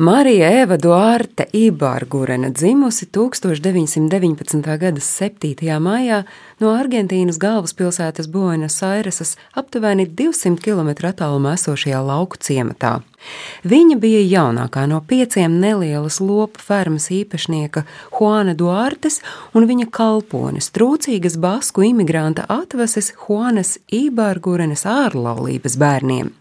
Marija Eva Duarte Ibārgurena dzimusi 1919. gada 7. maijā no Argentīnas galvaspilsētas Buenas Airesas aptuveni 200 km attālumā esošajā lauku ciematā. Viņa bija jaunākā no pieciem nelielas lopu fermas īpašnieka Juana Duartes un viņa kalpones, trūcīgas basku imigranta atvases Juanas Ibārgurenes ārlaulības bērniem.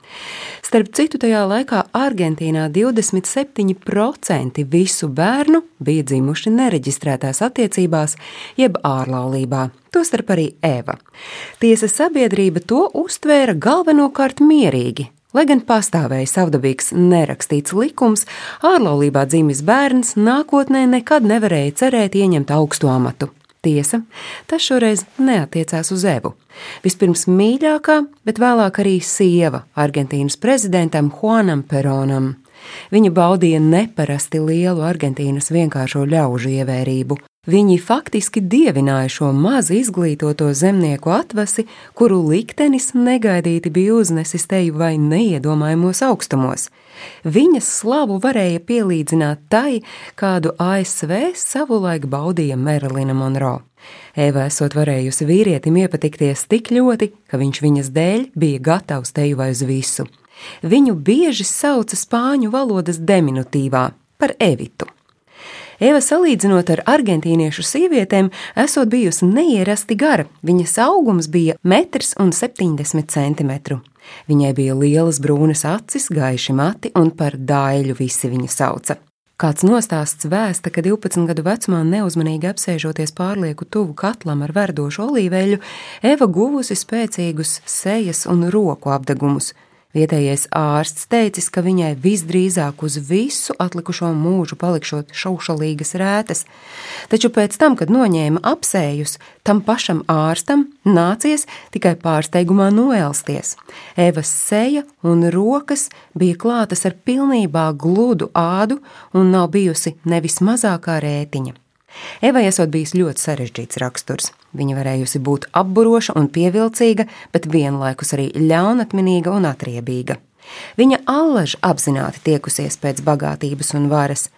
Starp citu, tajā laikā Argentīnā 27% visu bērnu bija dzimuši nereģistrētās attiecībās, jeb ārlaulībā, tostarp arī Eva. Tiesa sabiedrība to uztvēra galvenokārt mierīgi, Lai gan pastāvēja savdabīgs nerakstīts likums, ārlaulībā dzimis bērns nākotnē nekad nevarēja cerēt ieņemt augstu amatu. Tiesa, tas šoreiz neatiecās uz Evu. Vispirms mīļākā, bet vēlāk arī sieva Argentīnas prezidentam Juanam Peronam. Viņa baudīja neparasti lielu Argentīnas vienkāršo ļaužu ievērību. Viņi faktiski dievināja šo maz izglītoto zemnieku atvasi, kuru liktenis negaidīti bija uznesis teju vai neiedomājamos augstumos. Viņas slavu varēja pielīdzināt tai, kādu ASV savulaik baudīja Marilina Monroe. Eva esot varējusi vīrietim iepatikties tik ļoti, ka viņš viņas dēļ bija gatavs teju vai uz visu. Viņu bieži sauca spāņu valodas diminutīvā par Evitu. Eva salīdzinot ar argentīniešu sievietēm, esot bijusi neierasti gara. Viņas augums bija 1,70 cm. Viņai bija lielas brūnas acis, gaiši mati un par dāļu visi viņu sauca. Kāds nostāsts vēsta, ka 12 gadu vecumā neuzmanīgi apsēžoties pārlieku tuvu katlam ar verdošu olīveļu, Eva guvusi spēcīgus sejas un roku apdegumus. Vietējais ārsts teicis, ka viņai visdrīzāk uz visu atlikušo mūžu palikšot šaušalīgas rētas, taču pēc tam, kad noņēma apsējus, tam pašam ārstam nācies tikai pārsteigumā noelsties. Evas seja un rokas bija klātas ar pilnībā gludu ādu un nav bijusi nevis mazākā rētiņa. Evai esot bijis ļoti sarežģīts raksturs. Viņa varējusi būt apburoša un pievilcīga, bet vienlaikus arī ļaunatminīga un atriebīga. Viņa allaž apzināti tiekusies pēc bagātības un varas.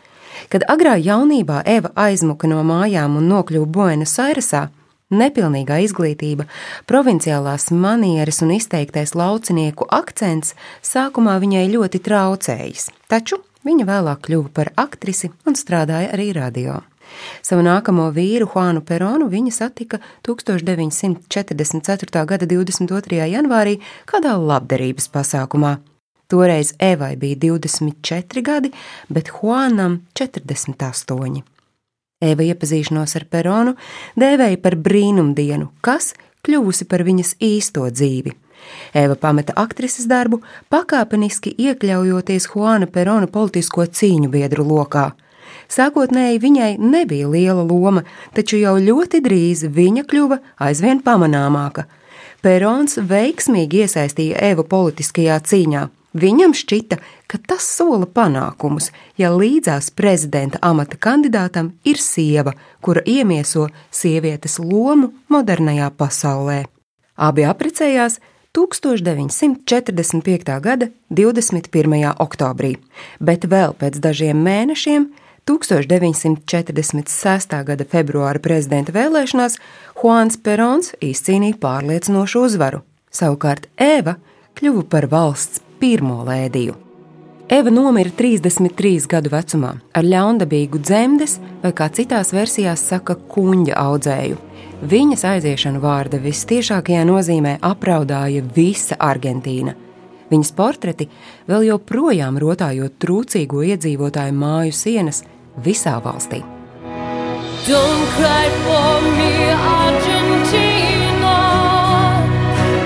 Kad agrā jaunībā Eva aizmuka no mājām un nokļuva Buenas Airesā, nepilnīgā izglītība, provinciālās manieres un izteiktais laucinieku akcents sākumā viņai ļoti traucējis, taču viņa vēlāk kļuva par aktrisi un strādāja arī radio. Savu nākamo vīru, Juanu Peronu, viņa satika 1944. gada 22. janvārī kādā labdarības pasākumā. Toreiz Evai bija 24 gadi, bet Juanam 48. Eva iepazīšanos ar Peronu dēvēja par brīnumdienu, kas kļuvusi par viņas īsto dzīvi. Eva pameta aktrises darbu, pakāpeniski iekļaujoties Juana Perona politisko cīņu biedru lokā. Sākotnēji viņai nebija liela loma, taču jau ļoti drīz viņa kļuva aizvien pamanāmāka. Perons veiksmīgi iesaistīja Evu politiskajā cīņā. Viņam šķita, ka tas sola panākumus, ja līdzās prezidenta amata kandidātam ir sieva, kura iemieso sievietes lomu modernajā pasaulē. Abi apprecējās 1945. gada 21. oktobrī, bet vēl pēc dažiem mēnešiem 1946. gada februāra prezidenta vēlēšanās Juans Perons izcīnīja pārliecinošu uzvaru. Savukārt Eva kļuva par valsts pirmo lēdiju. Eva nomira 33 gadu vecumā ar ļaundabīgu dzemdes, vai kā citās versijās saka, kuņģa audzēju. Viņas aiziešanu vārda vistiešākajā nozīmē apraudāja visa Argentīna. Viņas portreti vēl joprojām rotājot trūcīgo iedzīvotāju māju sienas visā valstī. Don't cry for me, Argentina.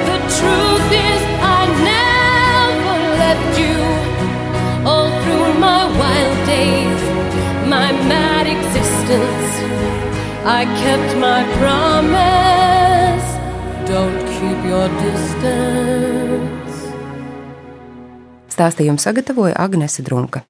The truth is, I never left you. All through my wild days, my mad existence, I kept my promise. Don't keep your distance. Stāstījumu sagatavoja Agnese Drunka.